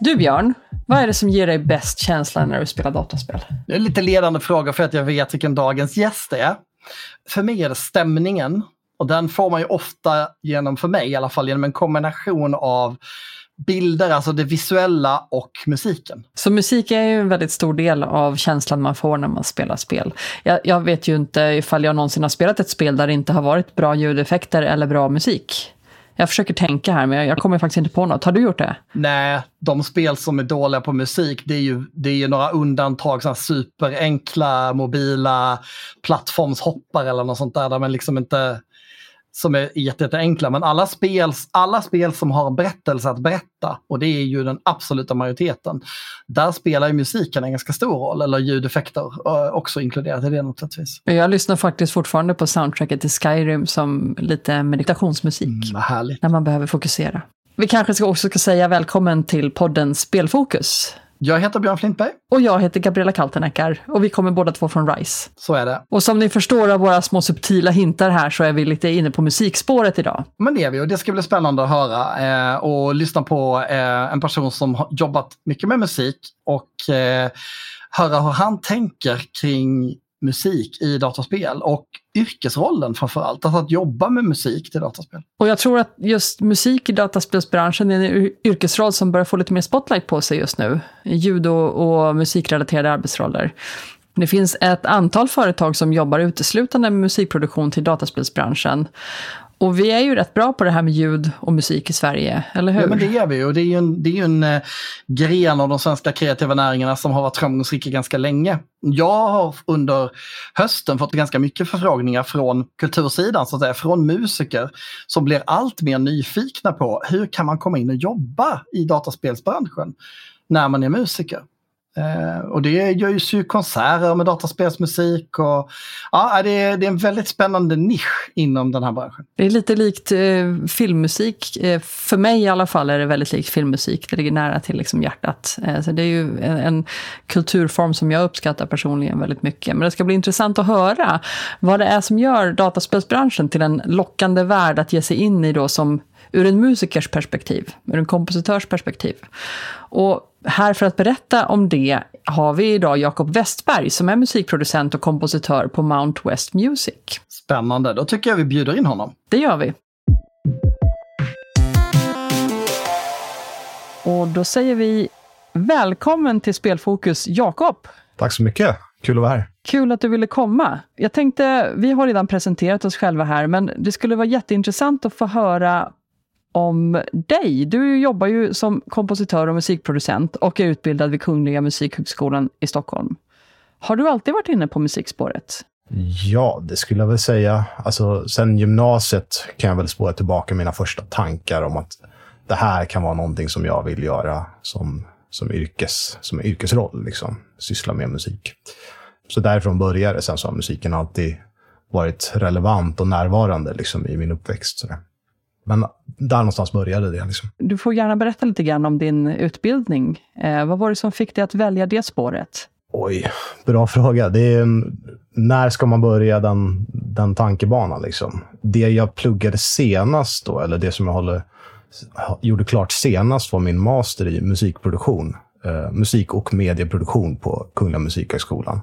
Du Björn, vad är det som ger dig bäst känsla när du spelar dataspel? Det är en lite ledande fråga för att jag vet vilken dagens gäst är. För mig är det stämningen. Och den får man ju ofta genom, för mig i alla fall, genom en kombination av bilder, alltså det visuella och musiken. Så musik är ju en väldigt stor del av känslan man får när man spelar spel. Jag, jag, vet ju inte ifall jag någonsin har spelat ett spel där det inte har varit bra ljudeffekter eller bra musik. Jag försöker tänka här, men jag kommer faktiskt inte på något. Har du gjort det? Nej, de spel som är dåliga på musik, det är ju, det är ju några undantag, sådana superenkla mobila plattformshoppar eller något sånt där, där man liksom inte som är jätteenkla. Men alla spel, alla spel som har berättelse att berätta, och det är ju den absoluta majoriteten, där spelar ju musiken en ganska stor roll, eller ljudeffekter också inkluderat i det naturligtvis. Jag lyssnar faktiskt fortfarande på soundtracket till Skyrim som lite meditationsmusik. Mm, härligt. När man behöver fokusera. Vi kanske också ska säga välkommen till podden Spelfokus. Jag heter Björn Flintberg. Och jag heter Gabriella Kalteneckar och vi kommer båda två från RISE. Så är det. Och som ni förstår av våra små subtila hintar här så är vi lite inne på musikspåret idag. Men det är vi och det ska bli spännande att höra eh, och lyssna på eh, en person som har jobbat mycket med musik och eh, höra hur han tänker kring musik i dataspel och yrkesrollen framförallt, alltså att jobba med musik till dataspel. Och jag tror att just musik i dataspelsbranschen är en yrkesroll som börjar få lite mer spotlight på sig just nu. Ljud och, och musikrelaterade arbetsroller. Det finns ett antal företag som jobbar uteslutande med musikproduktion till dataspelsbranschen. Och vi är ju rätt bra på det här med ljud och musik i Sverige, eller hur? Ja, men det är vi och det är ju en, det är en eh, gren av de svenska kreativa näringarna som har varit framgångsrika ganska länge. Jag har under hösten fått ganska mycket förfrågningar från kultursidan, så att säga, från musiker som blir allt mer nyfikna på hur kan man komma in och jobba i dataspelsbranschen när man är musiker. Eh, och det görs ju konserter med dataspelsmusik och ja, det är, det är en väldigt spännande nisch inom den här branschen. Det är lite likt eh, filmmusik. Eh, för mig i alla fall är det väldigt likt filmmusik. Det ligger nära till liksom hjärtat. Eh, så det är ju en, en, kulturform som jag uppskattar personligen väldigt mycket. Men det ska bli intressant att höra vad det är som gör dataspelsbranschen till en lockande värld att ge sig in i då som ur en musikers perspektiv, ur en kompositörs perspektiv. Och här för att berätta om det har vi idag Jakob Westberg som är musikproducent och kompositör på Mount West Music. Spännande, då tycker jag vi bjuder in honom. Det gör vi. Och då säger vi välkommen till Spelfokus, Jakob. Tack så mycket. Kul att vara här. Kul att du ville komma. Jag tänkte, vi har redan presenterat oss själva här, men det skulle vara jätteintressant att få höra om dig. Du jobbar ju som kompositör och musikproducent och är utbildad vid Kungliga Musikhögskolan i Stockholm. Har du alltid varit inne på musikspåret? Ja, det skulle jag väl säga. Alltså, sen gymnasiet kan jag väl spåra tillbaka mina första tankar om att det här kan vara någonting som jag vill göra som, som, yrkes, som yrkesroll. Liksom. Syssla med musik. Så därifrån började det. Sen så har musiken alltid varit relevant och närvarande liksom, i min uppväxt. Sådär. Men där någonstans började det. Liksom. Du får gärna berätta lite grann om din utbildning. Eh, vad var det som fick dig att välja det spåret? Oj, bra fråga. Det är när ska man börja den, den tankebanan? Liksom? Det jag pluggade senast, då, eller det som jag håller, gjorde klart senast, var min master i musikproduktion. Eh, musik och medieproduktion på Kungliga Musikhögskolan.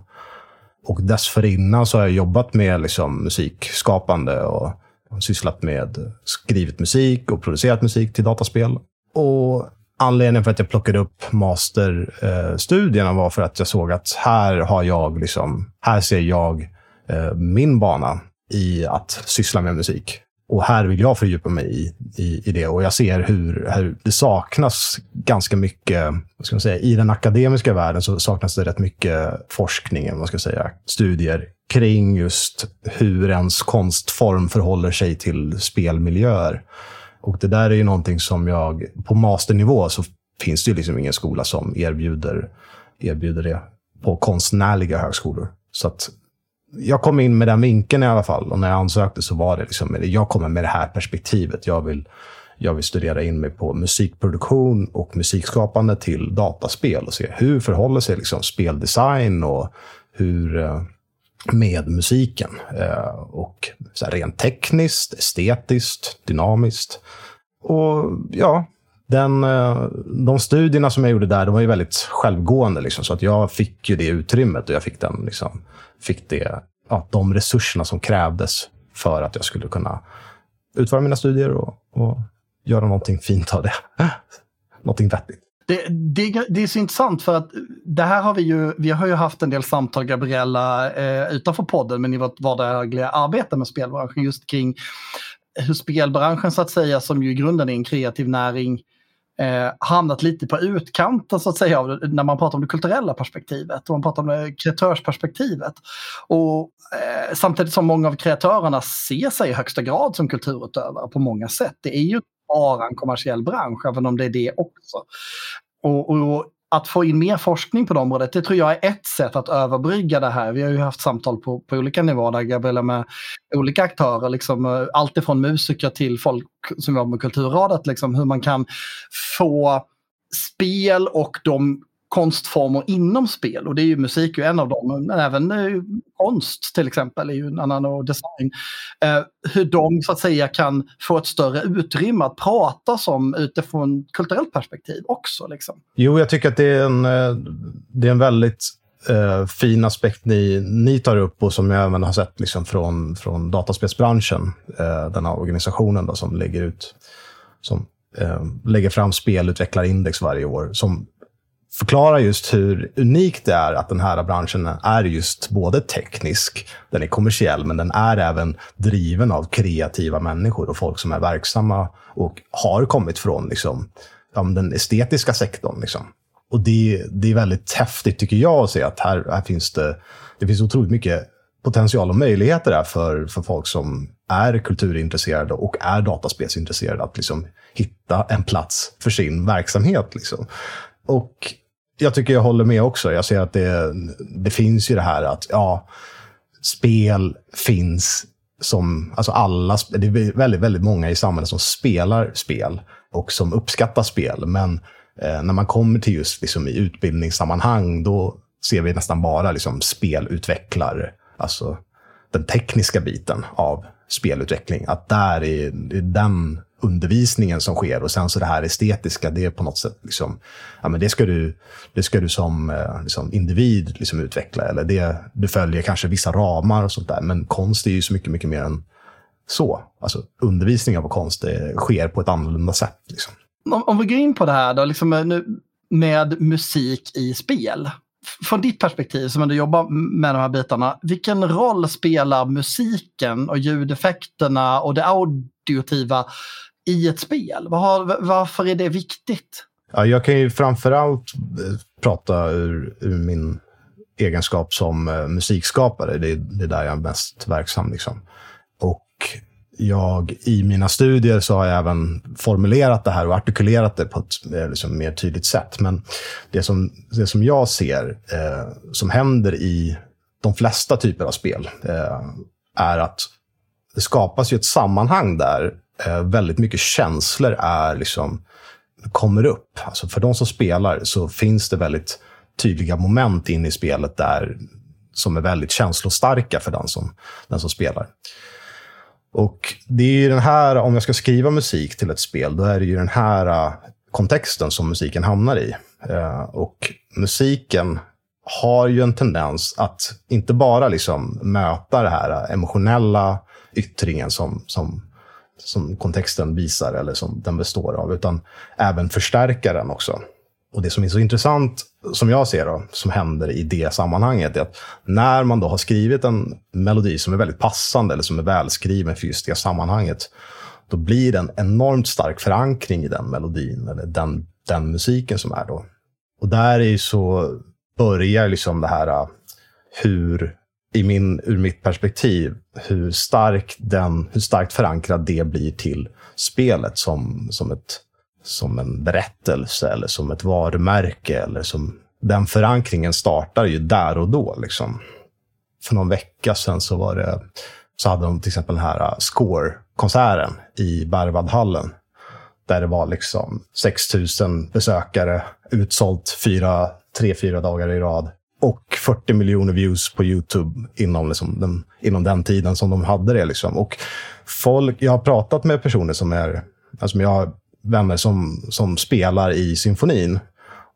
Och dessförinnan så har jag jobbat med liksom, musikskapande och sysslat med skrivit musik och producerat musik till dataspel. Och anledningen för att jag plockade upp masterstudierna var för att jag såg att här har jag, liksom, här ser jag eh, min bana i att syssla med musik. Och här vill jag fördjupa mig i, i, i det. Och jag ser hur, hur det saknas ganska mycket, vad ska man säga, i den akademiska världen så saknas det rätt mycket forskning, vad ska jag säga, studier kring just hur ens konstform förhåller sig till spelmiljöer. Och det där är ju någonting som jag, på masternivå så finns det ju liksom ingen skola som erbjuder, erbjuder det på konstnärliga högskolor. Så att jag kom in med den vinkeln i alla fall. Och när jag ansökte så var det liksom, jag kommer med det här perspektivet. Jag vill, jag vill studera in mig på musikproduktion och musikskapande till dataspel och se hur förhåller sig liksom speldesign och hur eh, med musiken. Eh, och så rent tekniskt, estetiskt, dynamiskt. Och ja, den, eh, de studierna som jag gjorde där, de var ju väldigt självgående. Liksom, så att jag fick ju det utrymmet och jag fick, den, liksom, fick det, ja, de resurserna som krävdes för att jag skulle kunna utföra mina studier och, och göra någonting fint av det. någonting vettigt. Det, det, det, är så intressant för att det här har vi ju, vi har ju haft en del samtal, Gabriella, eh, utanför podden, men i vårt vardagliga arbete med spelbranschen, just kring hur spelbranschen så att säga, som ju i grunden är en kreativ näring, eh, hamnat lite på utkanten så att säga när man pratar om det kulturella perspektivet och man pratar om det kreatörsperspektivet. Och eh, samtidigt som många av kreatörerna ser sig i högsta grad som kulturutövare på många sätt. Det är ju bara en kommersiell bransch, även om det är det också. Och, och, att få in mer forskning på det området, det tror jag är ett sätt att överbrygga det här. Vi har ju haft samtal på, på olika nivåer där Gabriella med olika aktörer, liksom, eh, alltifrån musiker till folk som jobbar med Kulturrådet, liksom, hur man kan få spel och de konstformer inom spel och det är ju musik ju en av dem, men även eh, konst till exempel är ju en annan och design. Eh, hur de så att säga kan få ett större utrymme att prata som utifrån kulturellt perspektiv också. Liksom. Jo, jag tycker att det är en, eh, det är en väldigt eh, fin aspekt ni, ni tar upp och som jag även har sett liksom från, från dataspelsbranschen, eh, den här organisationen då, som lägger ut som eh, lägger fram spelutvecklarindex varje år som förklarar just hur unikt det är att den här branschen är just både teknisk, den är kommersiell, men den är även driven av kreativa människor och folk som är verksamma och har kommit från liksom, den estetiska sektorn. Liksom. Och det, det är väldigt häftigt, tycker jag, att se att här, här finns det, det finns otroligt mycket potential och möjligheter där för, för folk som är kulturintresserade och är dataspelsintresserade att liksom hitta en plats för sin verksamhet. Liksom. Och jag tycker jag håller med också. Jag ser att det, det finns ju det här att ja, spel finns som, alltså alla, det är väldigt, väldigt många i samhället som spelar spel och som uppskattar spel. Men eh, när man kommer till just liksom, i utbildningssammanhang, då ser vi nästan bara liksom, spelutvecklare, alltså den tekniska biten av spelutveckling. Att där är, är den undervisningen som sker och sen så det här estetiska, det är på något sätt liksom, ja men det ska du, det ska du som eh, liksom, individ liksom utveckla eller det, du följer kanske vissa ramar och sånt där. Men konst är ju så mycket, mycket mer än så. Alltså undervisning av konst det sker på ett annorlunda sätt. Liksom. Om, om vi går in på det här då, liksom eh, nu, med musik i spel. Från ditt perspektiv som ändå jobbar med de här bitarna, vilken roll spelar musiken och ljudeffekterna och det audiotiva i ett spel? Var, varför är det viktigt? Ja, jag kan ju framförallt eh, prata ur, ur min egenskap som eh, musikskapare. Det är, det är där jag är mest verksam. Liksom. Och jag, i mina studier så har jag även formulerat det här och artikulerat det på ett eh, liksom, mer tydligt sätt. Men det som, det som jag ser eh, som händer i de flesta typer av spel eh, är att det skapas ju ett sammanhang där Eh, väldigt mycket känslor är liksom, kommer upp. Alltså för de som spelar så finns det väldigt tydliga moment in i spelet där som är väldigt känslostarka för den som, den som spelar. Och det är ju den här, om jag ska skriva musik till ett spel, då är det ju den här eh, kontexten som musiken hamnar i. Eh, och musiken har ju en tendens att inte bara liksom möta den här emotionella yttringen som, som som kontexten visar eller som den består av, utan även förstärka den också. Och det som är så intressant, som jag ser då, som händer i det sammanhanget, är att när man då har skrivit en melodi som är väldigt passande eller som är välskriven för just det sammanhanget, då blir det en enormt stark förankring i den melodin eller den, den musiken som är då. Och där är så börjar liksom det här äh, hur i min, ur mitt perspektiv, hur, stark den, hur starkt förankrad det blir till spelet som, som, ett, som en berättelse eller som ett varumärke. Eller som, den förankringen startar ju där och då. Liksom. För någon vecka sedan så, var det, så hade de till exempel den här äh, Score-konserten i Berwaldhallen. Där det var liksom 6 000 besökare, utsålt fyra, tre, fyra dagar i rad och 40 miljoner views på YouTube inom, liksom den, inom den tiden som de hade det. Liksom. Och folk, jag har pratat med personer som är, alltså jag har vänner som, som spelar i symfonin.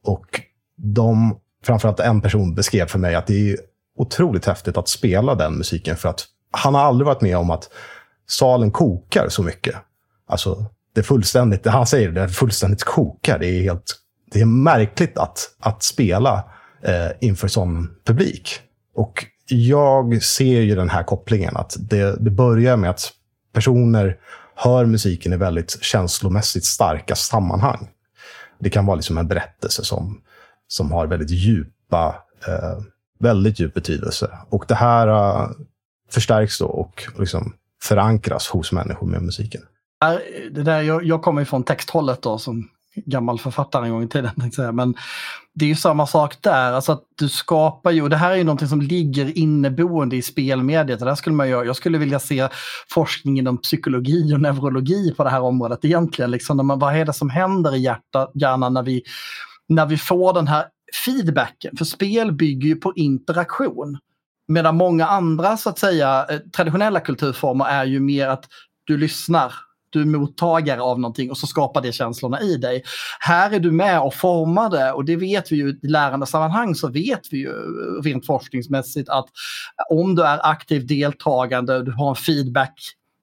Och de, framförallt en person beskrev för mig att det är otroligt häftigt att spela den musiken för att han har aldrig varit med om att salen kokar så mycket. Alltså, det är fullständigt, han säger det, det fullständigt kokar. Det är helt det är märkligt att, att spela eh, inför sån publik. Och jag ser ju den här kopplingen, att det, det börjar med att personer hör musiken i väldigt känslomässigt starka sammanhang. Det kan vara liksom en berättelse som, som har väldigt djupa, eh, väldigt djup betydelse. Och det här uh, förstärks då och liksom förankras hos människor med musiken. Det där, jag, jag kommer från texthållet då som gammal författare en gång i tiden. Säga. Men det är ju samma sak där, alltså att du skapar ju, och det här är ju någonting som ligger inneboende i spelmediet. Det skulle man göra. Jag skulle vilja se forskning inom psykologi och neurologi på det här området egentligen. Liksom, när man, vad är det som händer i hjärta, hjärnan när vi, när vi får den här feedbacken? För spel bygger ju på interaktion. Medan många andra så att säga eh, traditionella kulturformer är ju mer att du lyssnar du är mottagare av någonting och så skapar det känslorna i dig. Här är du med och formar det och det vet vi ju i lärandesammanhang så vet vi ju eh, rent forskningsmässigt att eh, om du är aktivt deltagande, du har en feedback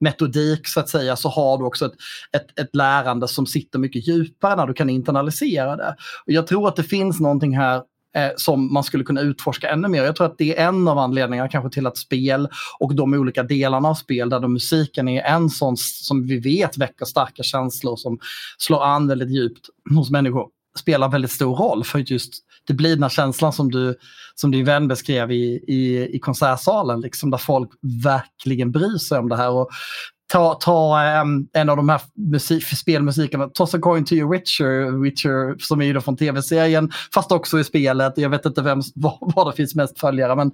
metodik så att säga så har du också ett, ett, ett, lärande som sitter mycket djupare när du kan internalisera det. Och jag tror att det finns någonting här eh, som man skulle kunna utforska ännu mer. Jag tror att det är en av anledningarna kanske till att spel och de olika delarna av spel där musiken är en sån som vi vet väcker starka känslor som slår an väldigt djupt hos människor spelar väldigt stor roll för just det blir den här känslan som, du, som din vän beskrev i, i, i konsertsalen, liksom, där folk verkligen bryr sig om det här. Och ta, ta um, en av de här musik, spelmusikerna, Toss a coin to your Witcher, Witcher som är ju då från tv-serien, fast också i spelet. Jag vet inte vem, vad, vad det finns mest följare, men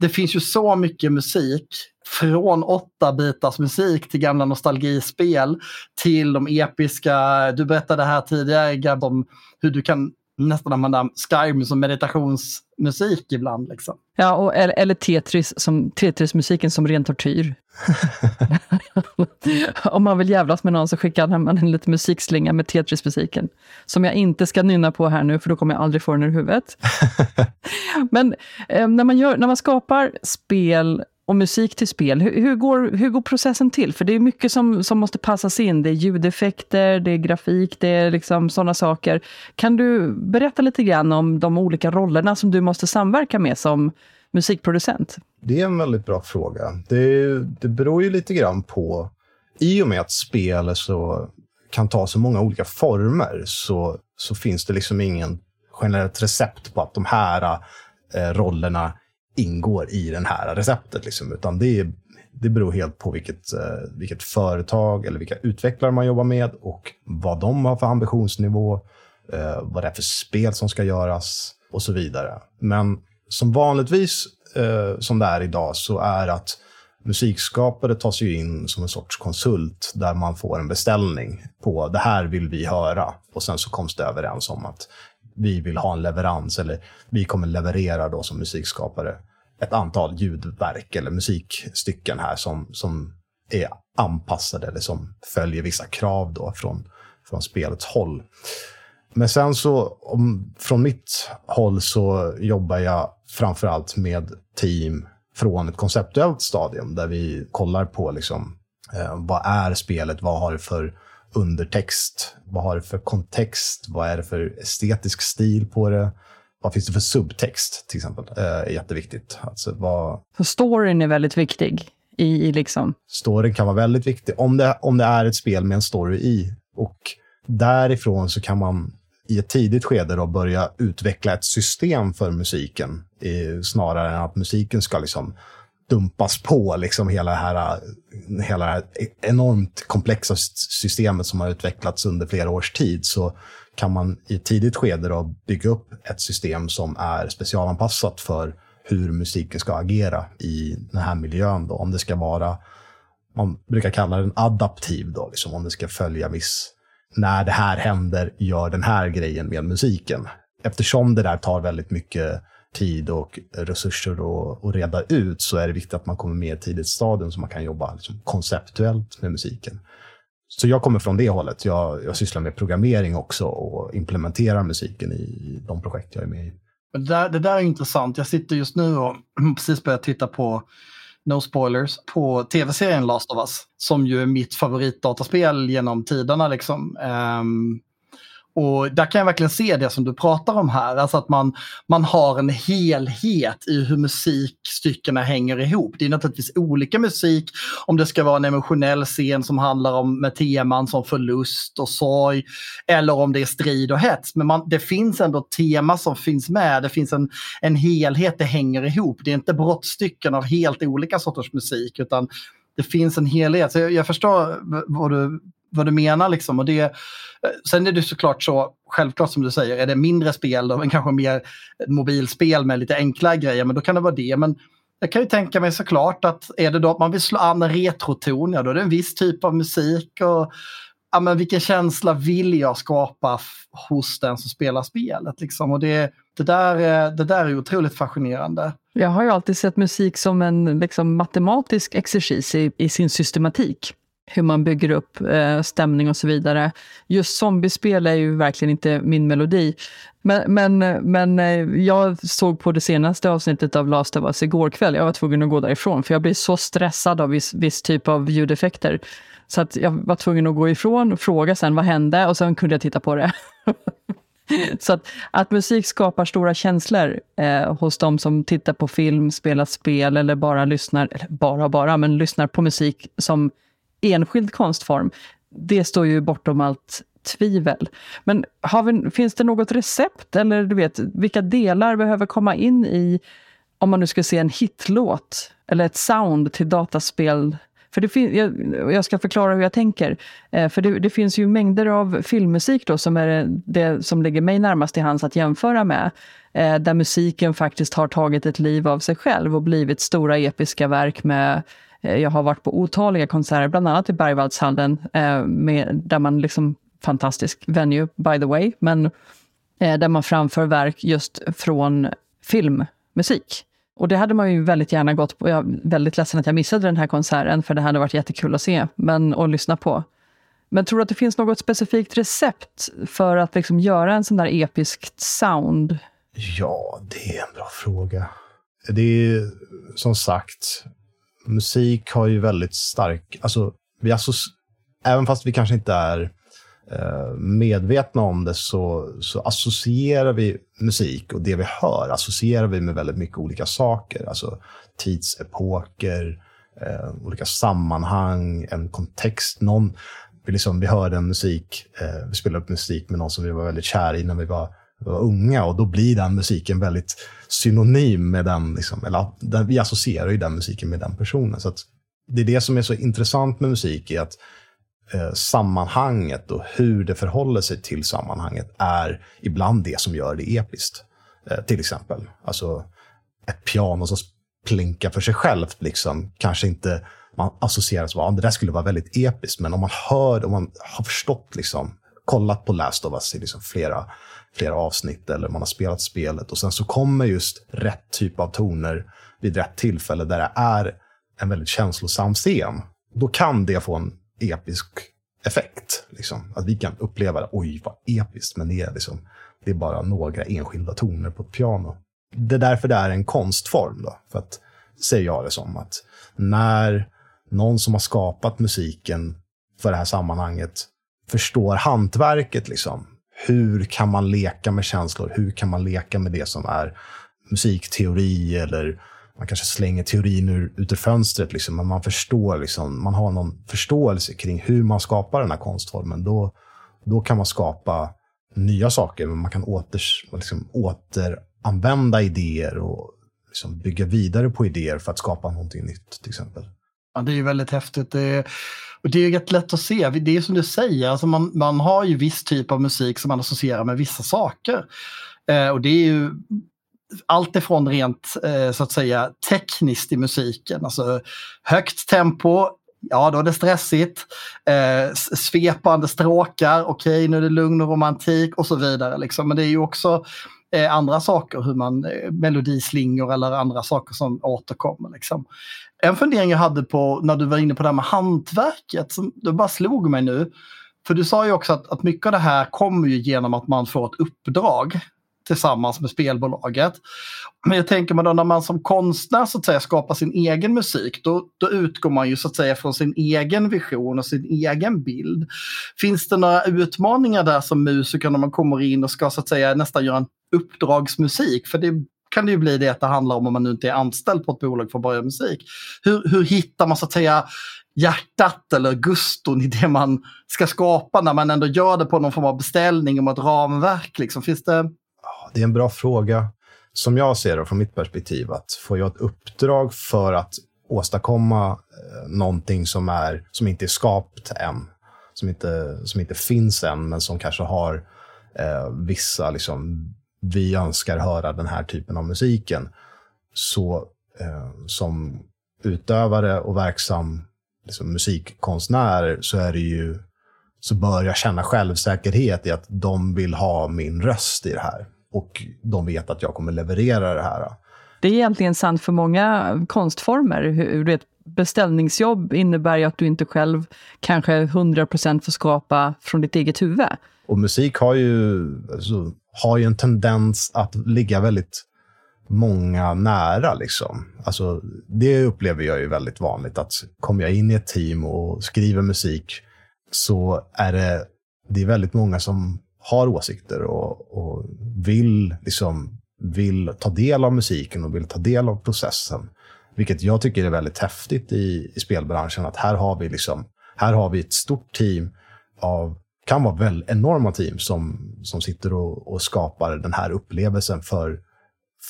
det finns ju så mycket musik från åtta bitars musik till gamla nostalgispel till de episka, du berättade här tidigare Gab om hur du kan nästan använda Skyrim som meditationsmusik ibland. Liksom. Ja, och, eller, eller Tetris som, Tetris-musiken som ren tortyr. Om man vill jävlas med någon så skickar man en liten musikslinga med Tetris-musiken. Som jag inte ska nynna på här nu, för då kommer jag aldrig få den ur huvudet. Men eh, när, man gör, när man skapar spel och musik till spel, hur, hur, går, hur går processen till? För det är mycket som, som måste passas in. Det är ljudeffekter, det är grafik, det är liksom sådana saker. Kan du berätta lite grann om de olika rollerna som du måste samverka med som musikproducent? Det är en väldigt bra fråga. Det, det beror ju lite grann på... I och med att spel så kan ta så många olika former så, så finns det liksom ingen generellt recept på att de här eh, rollerna ingår i det här receptet. Liksom, utan det, det beror helt på vilket, eh, vilket företag eller vilka utvecklare man jobbar med och vad de har för ambitionsnivå, eh, vad det är för spel som ska göras och så vidare. Men som vanligtvis, eh, som det är idag, så är att musikskapare tas ju in som en sorts konsult där man får en beställning på det här vill vi höra. Och sen så koms det överens om att vi vill ha en leverans eller vi kommer leverera då som musikskapare ett antal ljudverk eller musikstycken här som, som är anpassade eller som följer vissa krav då från, från spelets håll. Men sen så, om, från mitt håll så jobbar jag framförallt med team från ett konceptuellt stadium där vi kollar på liksom, eh, vad är spelet, vad har det för undertext, vad har det för kontext, vad är det för estetisk stil på det, vad finns det för subtext till exempel, eh, är jätteviktigt. Alltså, vad... Så storyn är väldigt viktig? I, liksom... Storyn kan vara väldigt viktig, om det, om det är ett spel med en story i. Och därifrån så kan man i ett tidigt skede då börja utveckla ett system för musiken. snarare än att musiken ska liksom dumpas på liksom hela, det här, hela det här enormt komplexa systemet som har utvecklats under flera års tid. Så kan man i ett tidigt skede då bygga upp ett system som är specialanpassat för hur musiken ska agera i den här miljön. Då. Om det ska vara, man brukar kalla den adaptiv, då, liksom om det ska följa viss när det här händer, gör den här grejen med musiken. Eftersom det där tar väldigt mycket tid och resurser att reda ut så är det viktigt att man kommer med i tidigt stadium så man kan jobba liksom konceptuellt med musiken. Så jag kommer från det hållet. Jag, jag sysslar med programmering också och implementerar musiken i de projekt jag är med i. Det där, det där är intressant. Jag sitter just nu och precis börjat titta på no spoilers, på tv-serien Last of Us. Som ju är mitt favoritdataspel genom tiderna. Liksom. Um, och där kan jag verkligen se det som du pratar om här, alltså att man, man har en helhet i hur musikstyckena hänger ihop. Det är naturligtvis olika musik om det ska vara en emotionell scen som handlar om med teman som förlust och sorg eller om det är strid och hets. Men man, det finns ändå tema som finns med, det finns en, en helhet, det hänger ihop. Det är inte brottstycken av helt olika sorters musik utan det finns en helhet. Så jag, jag förstår vad du vad du menar. Liksom. Och det, eh, sen är det såklart så, självklart som du säger, är det mindre spel, då, men kanske mer mobilspel med lite enklare grejer, men då kan det vara det. Men jag kan ju tänka mig såklart att är det då att man vill slå an en retroton, ja då är det en viss typ av musik. Och, ja, men vilken känsla vill jag skapa hos den som spelar spelet? Liksom? Och det, det, där, eh, det där är otroligt fascinerande. Jag har ju alltid sett musik som en liksom, matematisk exercis i, i sin systematik hur man bygger upp eh, stämning och så vidare. Just zombiespel är ju verkligen inte min melodi. Men, men, men eh, jag såg på det senaste avsnittet av Last of Us igår kväll. Jag var tvungen att gå därifrån, för jag blir så stressad av viss, viss typ av ljudeffekter. Så att jag var tvungen att gå ifrån och fråga sen vad hände och sen kunde jag titta på det. Så att, att musik skapar stora känslor eh, hos de som tittar på film, spelar spel eller bara lyssnar, eller bara bara, men lyssnar på musik som enskild konstform, det står ju bortom allt tvivel. Men vi, finns det något recept eller du vet, vilka delar behöver komma in i om man nu ska se en hitlåt eller ett sound till dataspel för det jag, jag, ska förklara hur jag tänker. Eh, för det, det, finns ju mängder av filmmusik då som är det som ligger mig närmast till hands att jämföra med. Eh, där musiken faktiskt har tagit ett liv av sig själv och blivit stora episka verk med Eh, jag har varit på otaliga konserter, bland annat i Bergvallshallen, eh, med, där man liksom, fantastisk venue by the way, men eh, där man framför verk just från filmmusik. Och det hade man ju väldigt gärna gått på. Jag är väldigt ledsen att jag missade den här konserten, för det hade varit jättekul att se men, och lyssna på. Men tror du att det finns något specifikt recept för att liksom göra en sån där episkt sound? Ja, det är en bra fråga. Det är som sagt, musik har ju väldigt stark... Alltså, vi även fast vi kanske inte är eh, medvetna om det så, så associerar vi musik och det vi hör associerar vi med väldigt mycket olika saker. Alltså tidsepoker, eh, olika sammanhang, en kontext. Någon, vi, liksom, vi hörde en musik, eh, vi spelade upp musik med någon som vi var väldigt kära i när vi var var unga och då blir den musiken väldigt synonym med den, liksom, eller den, vi associerar ju den musiken med den personen. Så det är det som är så intressant med musik, är att eh, sammanhanget och hur det förhåller sig till sammanhanget är ibland det som gör det episkt. Eh, till exempel, alltså ett piano som plinkar för sig självt, liksom, kanske inte man associerar som att ah, det där skulle vara väldigt episkt, men om man hör, om man har förstått, liksom, kollat på Last of Us i liksom flera flera avsnitt eller man har spelat spelet och sen så kommer just rätt typ av toner vid rätt tillfälle där det är en väldigt känslosam scen. Då kan det få en episk effekt. Liksom. Att vi kan uppleva det, oj vad episkt, men det är, liksom, det är bara några enskilda toner på ett piano. Det är därför det är en konstform. Då, för att, säger jag det som, att när någon som har skapat musiken för det här sammanhanget förstår hantverket, liksom, hur kan man leka med känslor? Hur kan man leka med det som är musikteori eller man kanske slänger teorin ur, ut ur fönstret, liksom, men man förstår, liksom, man har någon förståelse kring hur man skapar den här konstformen. Då, då kan man skapa nya saker, men man kan åter, liksom, återanvända idéer och liksom, bygga vidare på idéer för att skapa någonting nytt, till exempel. Ja, det är ju väldigt häftigt. Det är, och det är rätt lätt att se. Det är som du säger, alltså man, man har ju viss typ av musik som man associerar med vissa saker. Eh, och det är ju allt ifrån rent eh, så att säga tekniskt i musiken, alltså högt tempo, ja då är det stressigt. Eh, svepande stråkar, okej okay, nu är det lugn och romantik och så vidare. Liksom. Men det är ju också eh, andra saker, hur man, eh, melodislingor eller andra saker som återkommer. Liksom. En fundering jag hade på när du var inne på det här med hantverket, som det bara slog mig nu. För du sa ju också att, att mycket av det här kommer ju genom att man får ett uppdrag tillsammans med spelbolaget. Men jag tänker mig då när man som konstnär så att säga skapar sin egen musik, då, då utgår man ju så att säga från sin egen vision och sin egen bild. Finns det några utmaningar där som musiker när man kommer in och ska så att säga nästan göra en uppdragsmusik? För det kan det ju bli det att det handlar om om man nu inte är anställd på ett bolag för att börja musik. Hur, hur hittar man så att säga hjärtat eller guston i det man ska skapa när man ändå gör det på någon form av beställning och ett ramverk? Liksom. Finns det det är en bra fråga. Som jag ser det från mitt perspektiv, att får jag ett uppdrag för att åstadkomma eh, någonting som, är, som inte är skapat än, som inte, som inte finns än, men som kanske har eh, vissa, liksom, vi önskar höra den här typen av musiken. Så eh, som utövare och verksam liksom, musikkonstnär så är det ju så bör jag känna självsäkerhet i att de vill ha min röst i det här och de vet att jag kommer leverera det här. Det är egentligen sant för många konstformer. Du vet, beställningsjobb innebär ju att du inte själv kanske 100% får skapa från ditt eget huvud. Och musik har ju, alltså, har ju en tendens att ligga väldigt många nära. Liksom. Alltså, det upplever jag ju väldigt vanligt. att Kommer jag in i ett team och skriver musik så är det, det är väldigt många som har åsikter och, och vill, liksom, vill ta del av musiken och vill ta del av processen. Vilket jag tycker är väldigt häftigt i, i spelbranschen. Att här har vi liksom, här har vi ett stort team av, kan vara väl enorma team som, som sitter och, och skapar den här upplevelsen för,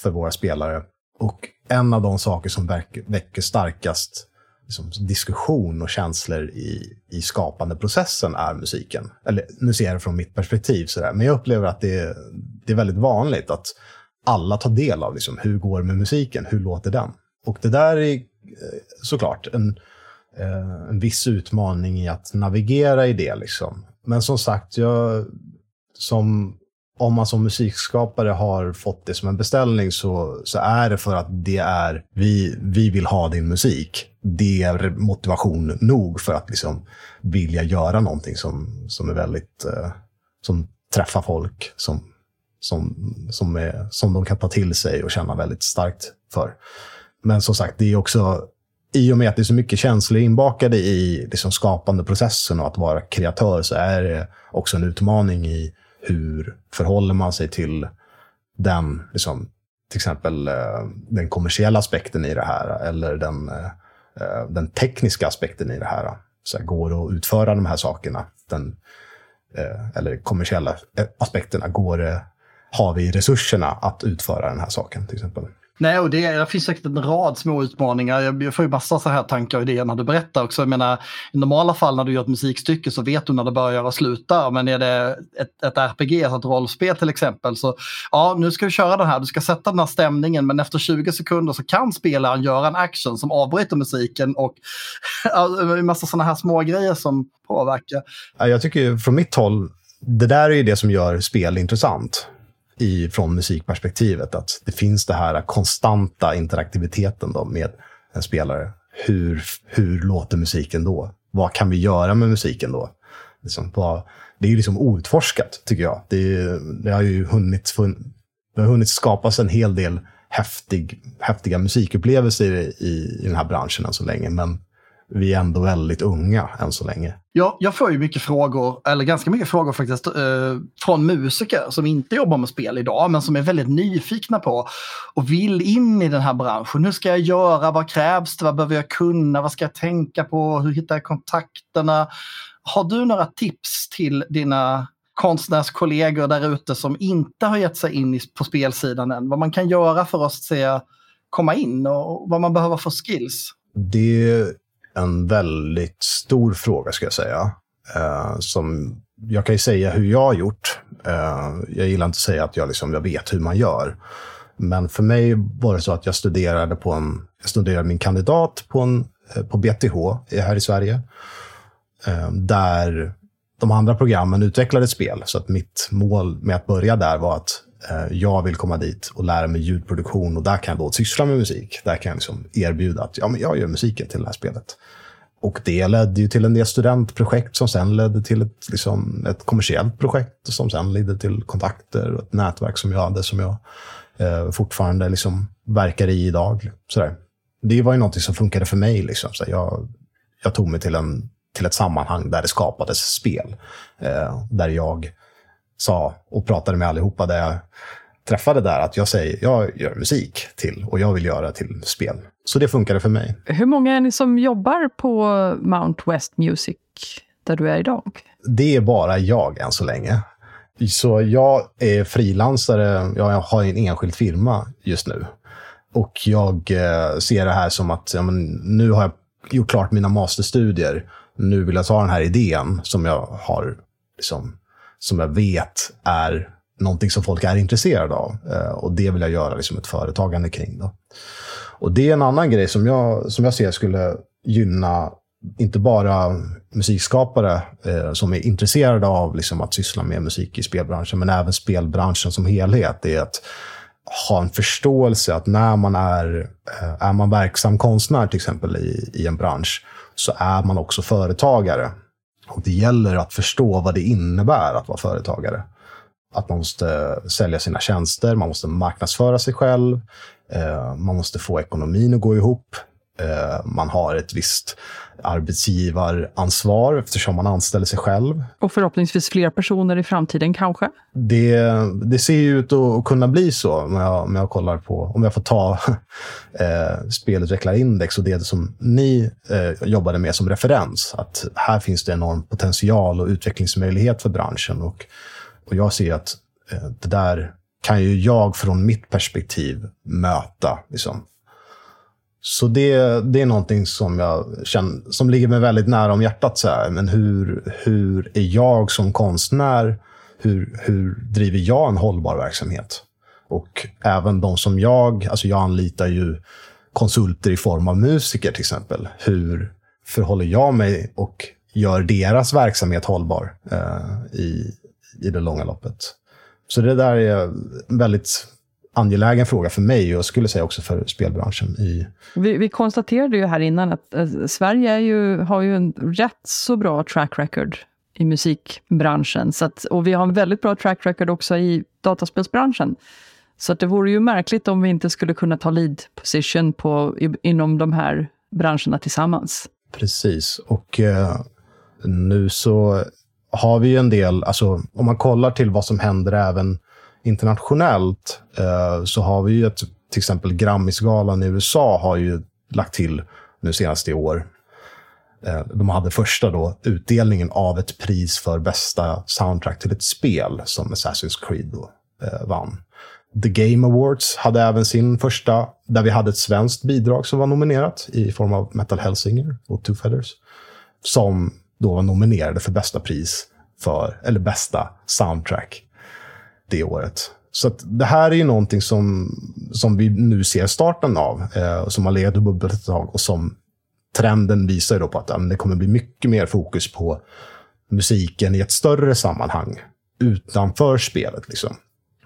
för våra spelare. Och en av de saker som väcker starkast liksom, diskussion och känslor i, i skapandeprocessen är musiken. Eller nu ser jag det från mitt perspektiv, sådär. men jag upplever att det är, det är väldigt vanligt att alla tar del av liksom, hur går det med musiken, hur låter den? Och det där är eh, såklart en, eh, en viss utmaning i att navigera i det. Liksom. Men som sagt, jag, som om man som musikskapare har fått det som en beställning så, så är det för att det är, vi, vi vill ha din musik. Det är motivation nog för att liksom vilja göra någonting som, som är väldigt, eh, som träffar folk, som, som, som, är, som de kan ta till sig och känna väldigt starkt för. Men som sagt, det är också, i och med att det är så mycket känslor inbakade i liksom skapandeprocessen och att vara kreatör, så är det också en utmaning i hur förhåller man sig till den, liksom, till exempel eh, den kommersiella aspekten i det här, eller den, eh, eh, den tekniska aspekten i det här. Så här, går det att utföra de här sakerna? Den, eller kommersiella aspekterna, går det, har vi resurserna att utföra den här saken till exempel? Nej, och det, det finns säkert en rad små utmaningar. Jag, jag får ju massa så här tankar och idéer när du berättar också. Jag menar, I normala fall när du gör ett musikstycke så vet du när det börjar och slutar. Men är det ett, ett RPG, alltså ett rollspel till exempel, så ja, nu ska vi köra den här. Du ska sätta den här stämningen, men efter 20 sekunder så kan spelaren göra en action som avbryter musiken och en massa sådana här små grejer som påverkar. Jag tycker från mitt håll, det där är ju det som gör spel intressant i, från musikperspektivet. Att det finns det här konstanta interaktiviteten då med en spelare. Hur, hur låter musiken då? Vad kan vi göra med musiken då? Liksom, vad, det är liksom outforskat, tycker jag. Det, det har ju hunnit, det har hunnit skapas en hel del häftig, häftiga musikupplevelser i, i, i den här branschen än så länge. Men vi är ändå väldigt unga än så länge. Jag, jag får ju mycket frågor, eller ganska mycket frågor faktiskt, eh, från musiker som inte jobbar med spel idag, men som är väldigt nyfikna på och vill in i den här branschen. Hur ska jag göra? Vad krävs det? Vad behöver jag kunna? Vad ska jag tänka på? Hur hittar jag kontakterna? Har du några tips till dina konstnärskollegor där ute som inte har gett sig in på spelsidan än? Vad man kan göra för att se, komma in och vad man behöver för skills? Det en väldigt stor fråga, ska jag säga. Eh, som jag kan ju säga hur jag har gjort. Eh, jag gillar inte att säga att jag, liksom, jag vet hur man gör. Men för mig var det så att jag studerade på en, jag studerade min kandidat på, en, eh, på BTH här i Sverige. Eh, där de andra programmen utvecklade spel. Så att mitt mål med att börja där var att Eh, jag vill komma dit och lära mig ljudproduktion och där kan jag då syssla med musik. Där kan jag liksom erbjuda att ja, men jag gör musiken till det här spelet. Och det ledde ju till en del studentprojekt som sen ledde till ett, liksom, ett kommersiellt projekt som sen ledde till kontakter och ett nätverk som jag hade som jag eh, fortfarande liksom verkar i idag. Sådär. Det var ju någonting som funkade för mig. Liksom. Så jag, jag tog mig till, en, till ett sammanhang där det skapades spel. Eh, där jag sa och pratade med allihopa där jag träffade där att jag säger jag gör musik till och jag vill göra till spel. Så det funkade för mig. Hur många är ni som jobbar på Mount West Music där du är idag? Det är bara jag än så länge. Så jag är frilansare, jag har en enskild firma just nu. Och jag eh, ser det här som att ja, nu har jag gjort klart mina masterstudier. Nu vill jag ta den här idén som jag har, liksom, som jag vet är någonting som folk är intresserade av. Eh, och det vill jag göra liksom, ett företagande kring. Då. Och det är en annan grej som jag, som jag ser skulle gynna inte bara musikskapare eh, som är intresserade av liksom, att syssla med musik i spelbranschen, men även spelbranschen som helhet. Det är att ha en förståelse att när man är, eh, är man verksam konstnär till exempel i, i en bransch, så är man också företagare. Och det gäller att förstå vad det innebär att vara företagare. Att man måste eh, sälja sina tjänster, man måste marknadsföra sig själv, eh, man måste få ekonomin att gå ihop. Eh, man har ett visst arbetsgivaransvar eftersom man anställer sig själv. Och förhoppningsvis fler personer i framtiden kanske? Det, det ser ju ut att kunna bli så om jag, om jag kollar på, om jag får ta eh, spelutvecklarindex och det som ni eh, jobbade med som referens. Att här finns det enorm potential och utvecklingsmöjlighet för branschen. Och, och jag ser att eh, det där kan ju jag från mitt perspektiv möta. Liksom. Så det, det är någonting som, jag känner, som ligger mig väldigt nära om hjärtat. Så här. Men hur, hur är jag som konstnär? Hur, hur driver jag en hållbar verksamhet? Och även de som jag, alltså jag anlitar ju konsulter i form av musiker till exempel. Hur förhåller jag mig och gör deras verksamhet hållbar eh, i, i det långa loppet? Så det där är väldigt angelägen fråga för mig och jag skulle säga också för spelbranschen. I... Vi, vi konstaterade ju här innan att äh, Sverige ju, har ju en rätt så bra track record i musikbranschen. Så att, och vi har en väldigt bra track record också i dataspelsbranschen. Så att det vore ju märkligt om vi inte skulle kunna ta lead position på, i, inom de här branscherna tillsammans. Precis, och eh, nu så har vi en del, alltså om man kollar till vad som händer även internationellt eh, så har vi ju ett, till exempel Grammisgalan i USA har ju lagt till nu senast i år. Eh, de hade första då utdelningen av ett pris för bästa soundtrack till ett spel som Assassin's Creed då, eh, vann. The Game Awards hade även sin första, där vi hade ett svenskt bidrag som var nominerat i form av Metal Hellsinger och Two Feathers. Som då var nominerade för bästa pris för, eller bästa soundtrack det året. Så det här är ju någonting som, som vi nu ser starten av, eh, som har legat och bubblat ett tag och som trenden visar då på att ja, det kommer bli mycket mer fokus på musiken i ett större sammanhang utanför spelet. Liksom.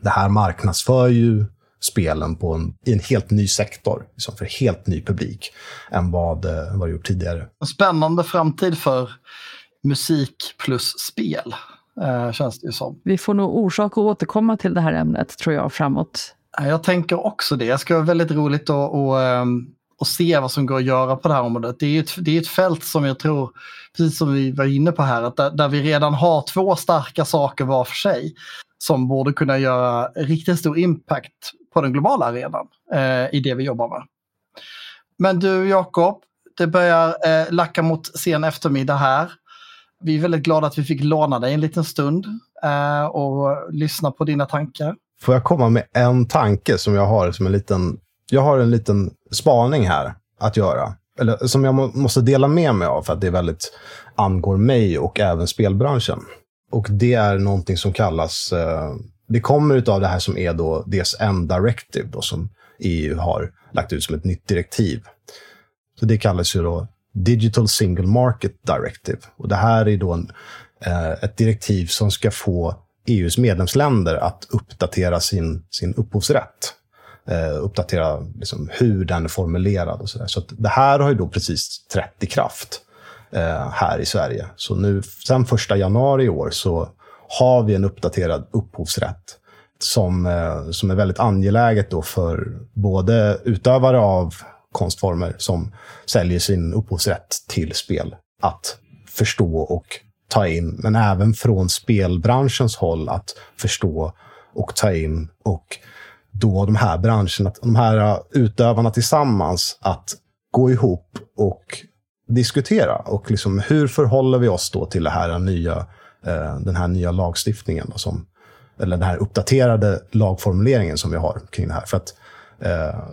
Det här marknadsför ju spelen på en, i en helt ny sektor, liksom för helt ny publik, än vad, eh, vad det gjort tidigare. En spännande framtid för musik plus spel eh, känns det ju som. Vi får nog orsak att återkomma till det här ämnet tror jag framåt. Jag tänker också det. Det ska vara väldigt roligt att, att, ehm, att se vad som går att göra på det här området. Det är ett, det är ett fält som jag tror, precis som vi var inne på här, att där, där vi redan har två starka saker var för sig som borde kunna göra riktigt stor impact på den globala arenan eh, i det vi jobbar med. Men du Jakob, det börjar eh, lacka mot sen eftermiddag här vi är väldigt glada att vi fick låna dig en liten stund eh, och lyssna på dina tankar. Får jag komma med en tanke som jag har som en liten... Jag har en liten spaning här att göra. Eller som jag må, måste dela med mig av för att det väldigt angår mig och även spelbranschen. Och det är någonting som kallas... Eh, det kommer av det här som är då DSM Directive då, som EU har lagt ut som ett nytt direktiv. Så det kallas ju då Digital Single Market Directive. Och det här är då en, eh, ett direktiv som ska få EUs medlemsländer att uppdatera sin, sin upphovsrätt. Eh, uppdatera liksom, hur den är formulerad och så där. Så det här har ju då precis trätt i kraft eh, här i Sverige. Så nu, sen första januari i år så har vi en uppdaterad upphovsrätt som, eh, som är väldigt angeläget då för både utövare av konstformer som säljer sin upphovsrätt till spel att förstå och ta in, men även från spelbranschens håll att förstå och ta in och då de här branscherna, de här utövarna tillsammans att gå ihop och diskutera. Och liksom, hur förhåller vi oss då till det här nya, eh, den här nya lagstiftningen? Då, som, eller den här uppdaterade lagformuleringen som vi har kring det här. För att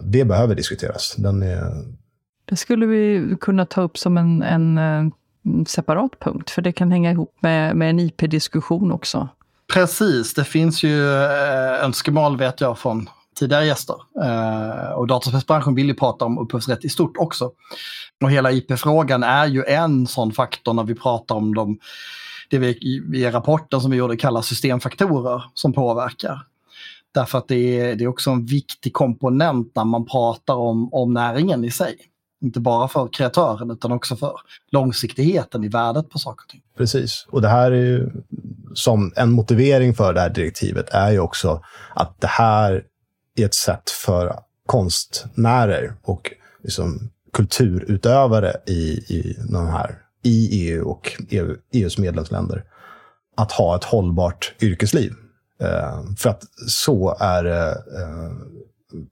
det behöver diskuteras. Den är... Det skulle vi kunna ta upp som en, en, en eh, separat punkt, för det kan hänga ihop med, med en IP-diskussion också. Precis, det finns ju eh, önskemål vet jag från tidigare gäster. Eh, och dataspelsbranschen vill ju prata om upphovsrätt i stort också. Och hela IP-frågan är ju en sån faktor när vi pratar om de, det vi i rapporten som vi gjorde kallar systemfaktorer som påverkar. Därför att det är, det är också en viktig komponent när man pratar om, om näringen i sig. Inte bara för kreatören utan också för långsiktigheten i värdet på saker och ting. Precis, och det här är ju som en motivering för det här direktivet är ju också att det här är ett sätt för konstnärer och liksom kulturutövare i, i, de här, i EU och EU, EUs medlemsländer att ha ett hållbart yrkesliv. Eh, för att så är det, eh,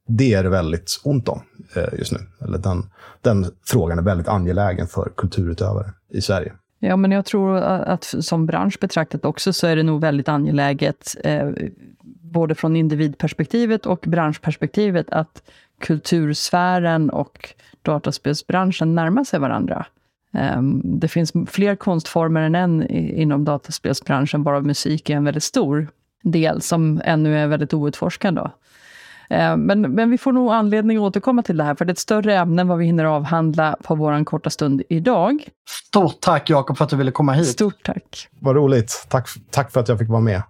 det är det väldigt ont om eh, just nu. Eller den, den frågan är väldigt angelägen för kulturutövare i Sverige. Ja, men jag tror att som bransch betraktat också så är det nog väldigt angeläget, eh, både från individperspektivet och branschperspektivet, att kultursfären och dataspelsbranschen närmar sig varandra. Eh, det finns fler konstformer än en inom dataspelsbranschen, bara musik är en väldigt stor del som ännu är väldigt outforskad. Då. Eh, men, men vi får nog anledning att återkomma till det här, för det är ett större ämne än vad vi hinner avhandla på vår korta stund idag. Stort tack Jakob för att du ville komma hit. Stort tack. Vad roligt. Tack, tack för att jag fick vara med.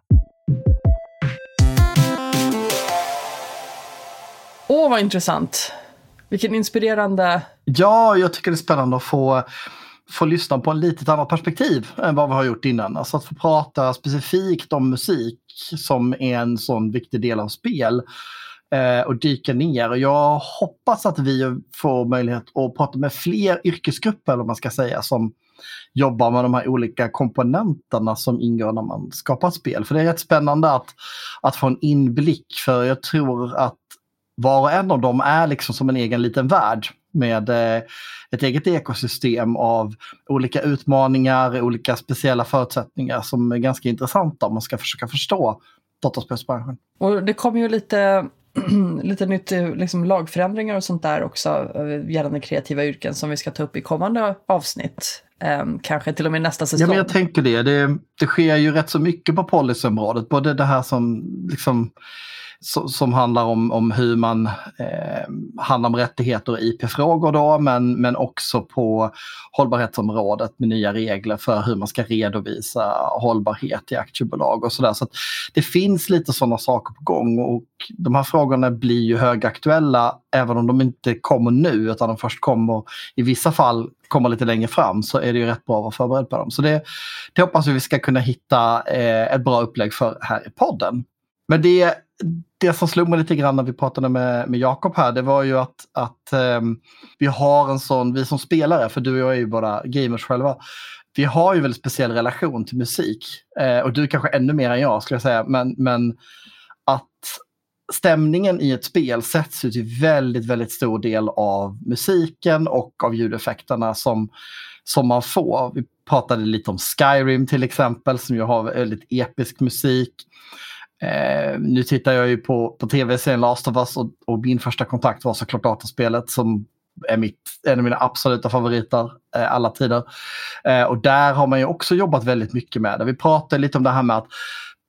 Åh, vad intressant. Vilken inspirerande... Ja, jag tycker det är spännande att få, få lyssna på ett litet annat perspektiv än vad vi har gjort innan. Alltså att få prata specifikt om musik som är en sån viktig del av spel eh, och dyka ner. Och jag hoppas att vi får möjlighet att prata med fler yrkesgrupper, eller man ska säga, som jobbar med de här olika komponenterna som ingår när man skapar spel. För det är rätt spännande att, att få en inblick, för jag tror att var och en av dem är liksom som en egen liten värld med eh, ett eget ekosystem av olika utmaningar, olika speciella förutsättningar som är ganska intressanta om man ska försöka förstå dataspelsbranschen. Och det kommer ju lite lite nytt liksom, lagförändringar och sånt där också eh, gällande kreativa yrken som vi ska ta upp i kommande avsnitt. Um, kanske till och med nästa säsong. Ja, men jag tänker det. det. Det sker ju rätt så mycket på policyområdet. Både det här som liksom som handlar om, om hur man eh, handlar om rättigheter och IP-frågor då, men, men också på hållbarhetsområdet med nya regler för hur man ska redovisa hållbarhet i aktiebolag och sådär. Så, det finns lite sådana saker på gång och de här frågorna blir ju högaktuella även om de inte kommer nu utan de först kommer i vissa fall kommer lite längre fram så är det ju rätt bra att vara förberedd på dem. Så det, det hoppas vi ska kunna hitta eh, ett bra upplägg för här i podden. Men det, det som slog mig lite grann när vi pratade med, med Jakob här, det var ju att, att um, vi har en sån, vi som spelare, för du och jag är ju bara gamers själva, vi har ju en väldigt speciell relation till musik. Eh, och du kanske ännu mer än jag skulle jag säga, men, men att stämningen i ett spel sätts ju till väldigt, väldigt stor del av musiken och av ljudeffekterna som, som man får. Vi pratade lite om Skyrim till exempel som ju har väldigt episk musik. Eh, nu tittar jag ju på, på tv-serien Last of Us och, och, min första kontakt var såklart dataspelet som är mitt, en av mina absoluta favoriter eh, alla tider. Eh, och där har man ju också jobbat väldigt mycket med det. Vi pratade lite om det här med att,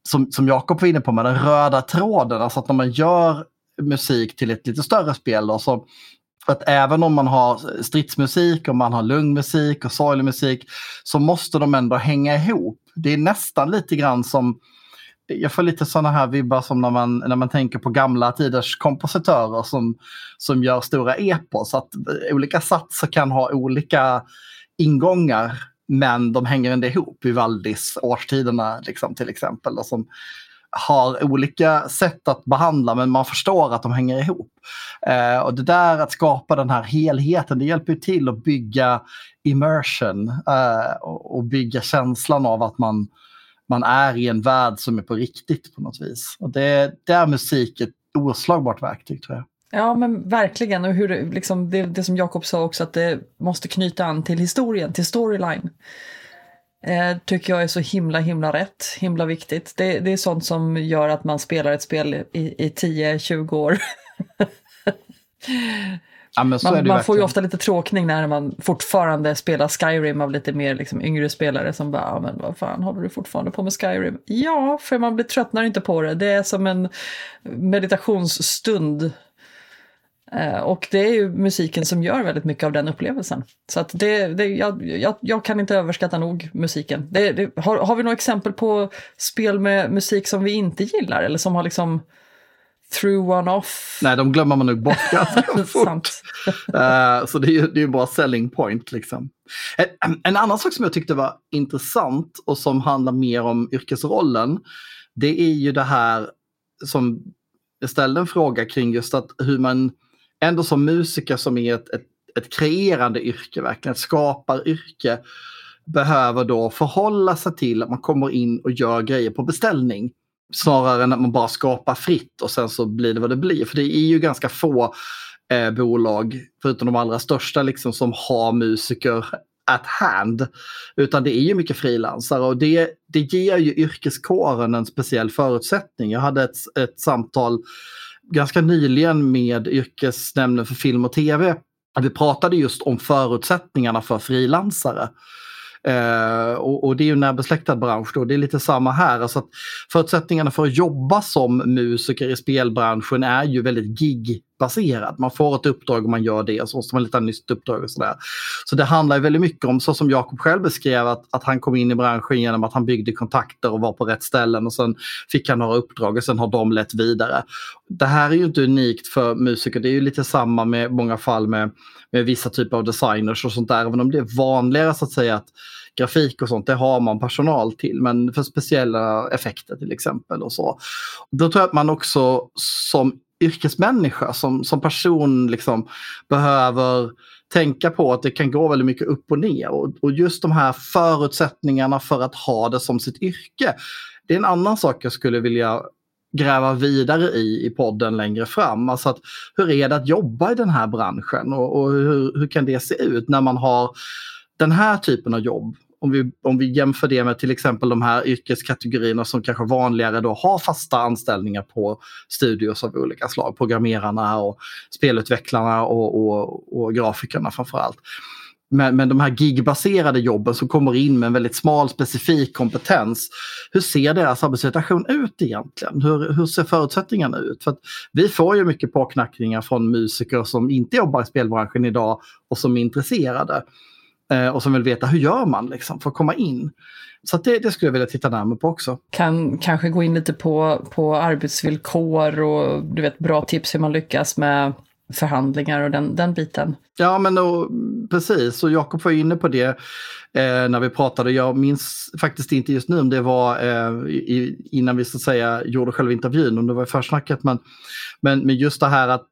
som, som Jakob var inne på, med den röda tråden. Alltså att när man gör musik till ett lite större spel då, så att även om man har stridsmusik, och man har lugn musik och sorglig musik så måste de ändå hänga ihop. Det är nästan lite grann som jag får lite sådana här vibbar som när man, när man tänker på gamla tiders kompositörer som, som gör stora epos. Att eh, olika satser kan ha olika ingångar men de hänger ändå ihop. Vivaldis Årstiderna liksom, till exempel. Och som har olika sätt att behandla men man förstår att de hänger ihop. Eh, och det där att skapa den här helheten det hjälper till att bygga immersion eh, och, och bygga känslan av att man man är i en värld som är på riktigt på något vis. Och det, det är musik ett oslagbart verktyg tror jag. Ja men verkligen, och hur, liksom, det, det som Jakob sa också att det måste knyta an till historien, till storyline. Eh, tycker jag är så himla himla rätt, himla viktigt. Det, det är sånt som gör att man spelar ett spel i, i 10-20 år. Ja, man, man får ju ofta lite tråkning när man fortfarande spelar Skyrim av lite mer liksom, yngre spelare som bara, ja, men vad fan håller du fortfarande på med Skyrim? Ja, för man blir tröttnar inte på det. Det är som en meditationsstund. Eh, och det är ju musiken som gör väldigt mycket av den upplevelsen. Så att det, det, jag, jag, jag kan inte överskatta nog musiken. Det, det, har, har vi några exempel på spel med musik som vi inte gillar eller som har liksom threw one off. Nej, de glömmer man nog bort ganska fort. uh, så det är ju det är bara selling point. Liksom. En, en, annan sak som jag tyckte var intressant och som handlar mer om yrkesrollen. Det är ju det här som jag ställde en fråga kring just att hur man ändå som musiker som är ett, ett, ett kreerande yrke, verkligen ett skaparyrke, behöver då förhålla sig till att man kommer in och gör grejer på beställning. Snarare än att man bara skapar fritt och sen så blir det vad det blir. För det är ju ganska få eh, bolag, förutom de allra största, liksom, som har musiker at hand. Utan det är ju mycket frilansare och det, det ger ju yrkeskåren en speciell förutsättning. Jag hade ett, ett samtal ganska nyligen med yrkesnämnden för film och tv. Vi pratade just om förutsättningarna för frilansare. Eh, och, och, det är ju en närbesläktad bransch då. Det är lite samma här. Alltså att förutsättningarna för att jobba som musiker i spelbranschen är ju väldigt gig baserad. Man får ett uppdrag och man gör det och så måste man leta nytt uppdrag och sådär. Så det handlar väldigt mycket om, så som Jakob själv beskrev, att, att han kom in i branschen genom att han byggde kontakter och var på rätt ställen och sen fick han några uppdrag och sen har de lett vidare. Det här är ju inte unikt för musiker. Det är ju lite samma med många fall med, med vissa typer av designers och sånt där. Även om det är vanligare så att säga att grafik och sånt, det har man personal till. Men för speciella effekter till exempel och så. Då tror jag att man också som yrkesmänniska, som, som person liksom behöver tänka på att det kan gå väldigt mycket upp och ner. Och, och just de här förutsättningarna för att ha det som sitt yrke. Det är en annan sak jag skulle vilja gräva vidare i i podden längre fram. Alltså att, hur är det att jobba i den här branschen och, och hur, hur kan det se ut när man har den här typen av jobb om vi, om vi jämför det med till exempel de här yrkeskategorierna som kanske vanligare då har fasta anställningar på studios av olika slag. Programmerarna och spelutvecklarna och, och, och grafikerna framförallt. Men, men de här gigbaserade jobben som kommer in med en väldigt smal specifik kompetens. Hur ser deras arbetssituation ut egentligen? Hur, hur ser förutsättningarna ut? För vi får ju mycket påknackningar från musiker som inte jobbar i spelbranschen idag och som är intresserade. Eh, och som vill veta hur gör man liksom för att komma in. Så det, det, skulle jag vilja titta närmare på också. Kan kanske gå in lite på, på arbetsvillkor och du vet bra tips hur man lyckas med förhandlingar och den, den biten. Ja men och, precis, och Jakob var inne på det eh, när vi pratade. Jag minns faktiskt inte just nu om det var eh, i, innan vi så att säga gjorde själva intervjun, om det var i försnacket. Men, men, men just det här att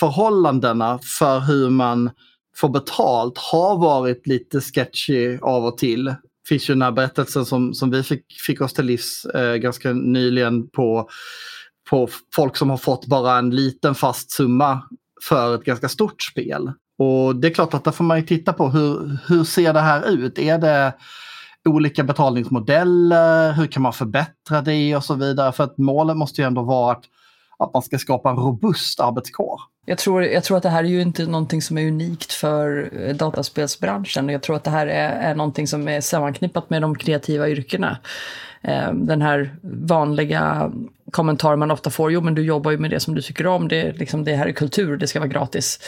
förhållandena för hur man får betalt har varit lite sketchy av och till. finns ju den här berättelsen som, som vi fick, fick oss till livs eh, ganska nyligen på, på folk som har fått bara en liten fast summa för ett ganska stort spel. Och det är klart att där får man ju titta på hur, hur ser det här ut? Är det olika betalningsmodeller? Hur kan man förbättra det och så vidare? För att målet måste ju ändå vara att att man ska skapa en robust arbetskår. Jag tror, jag tror att det här är ju inte någonting som är unikt för eh, dataspelsbranschen. Jag tror att det här är, är någonting som är sammanknippat med de kreativa yrkena. Eh, den här vanliga kommentar man ofta får, jo men du jobbar ju med det som du tycker om, det, liksom, det här är kultur, det ska vara gratis.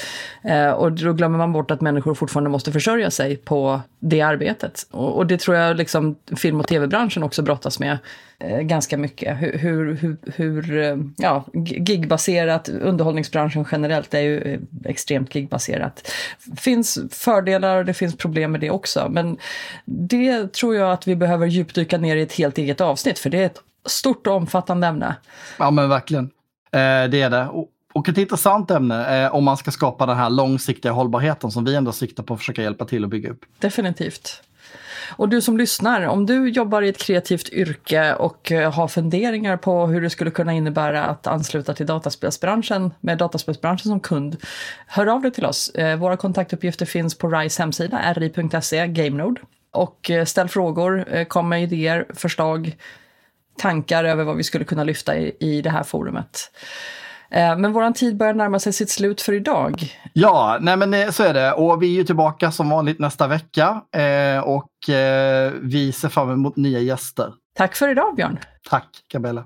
Eh, och då glömmer man bort att människor fortfarande måste försörja sig på det arbetet. Och, och det tror jag liksom film och tv-branschen också brottas med eh, ganska mycket. Hur, hur, hur, hur ja, gigbaserat, underhållningsbranschen generellt är ju eh, extremt gigbaserat. Det finns fördelar och det finns problem med det också, men det tror jag att vi behöver djupdyka ner i ett helt eget avsnitt, för det är ett stort och omfattande ämne. Ja men verkligen. Eh, det är det. Och, och ett intressant ämne eh, om man ska skapa den här långsiktiga hållbarheten som vi ändå siktar på att försöka hjälpa till att bygga upp. Definitivt. Och du som lyssnar, om du jobbar i ett kreativt yrke och eh, har funderingar på hur det skulle kunna innebära att ansluta till dataspelsbranschen med dataspelsbranschen som kund, hör av dig till oss. Eh, våra kontaktuppgifter finns på RISE hemsida, ri.se, GameNode. Och eh, ställ frågor, kom med idéer, förslag, tankar över vad vi skulle kunna lyfta i, i det här forumet. Eh, men våran tid börjar närma sig sitt slut för idag. Ja, nej men eh, så är det. Och vi är ju tillbaka som vanligt nästa vecka. Eh, och vi ser fram emot nya gäster. Tack för idag, Björn. Tack, Gabriella.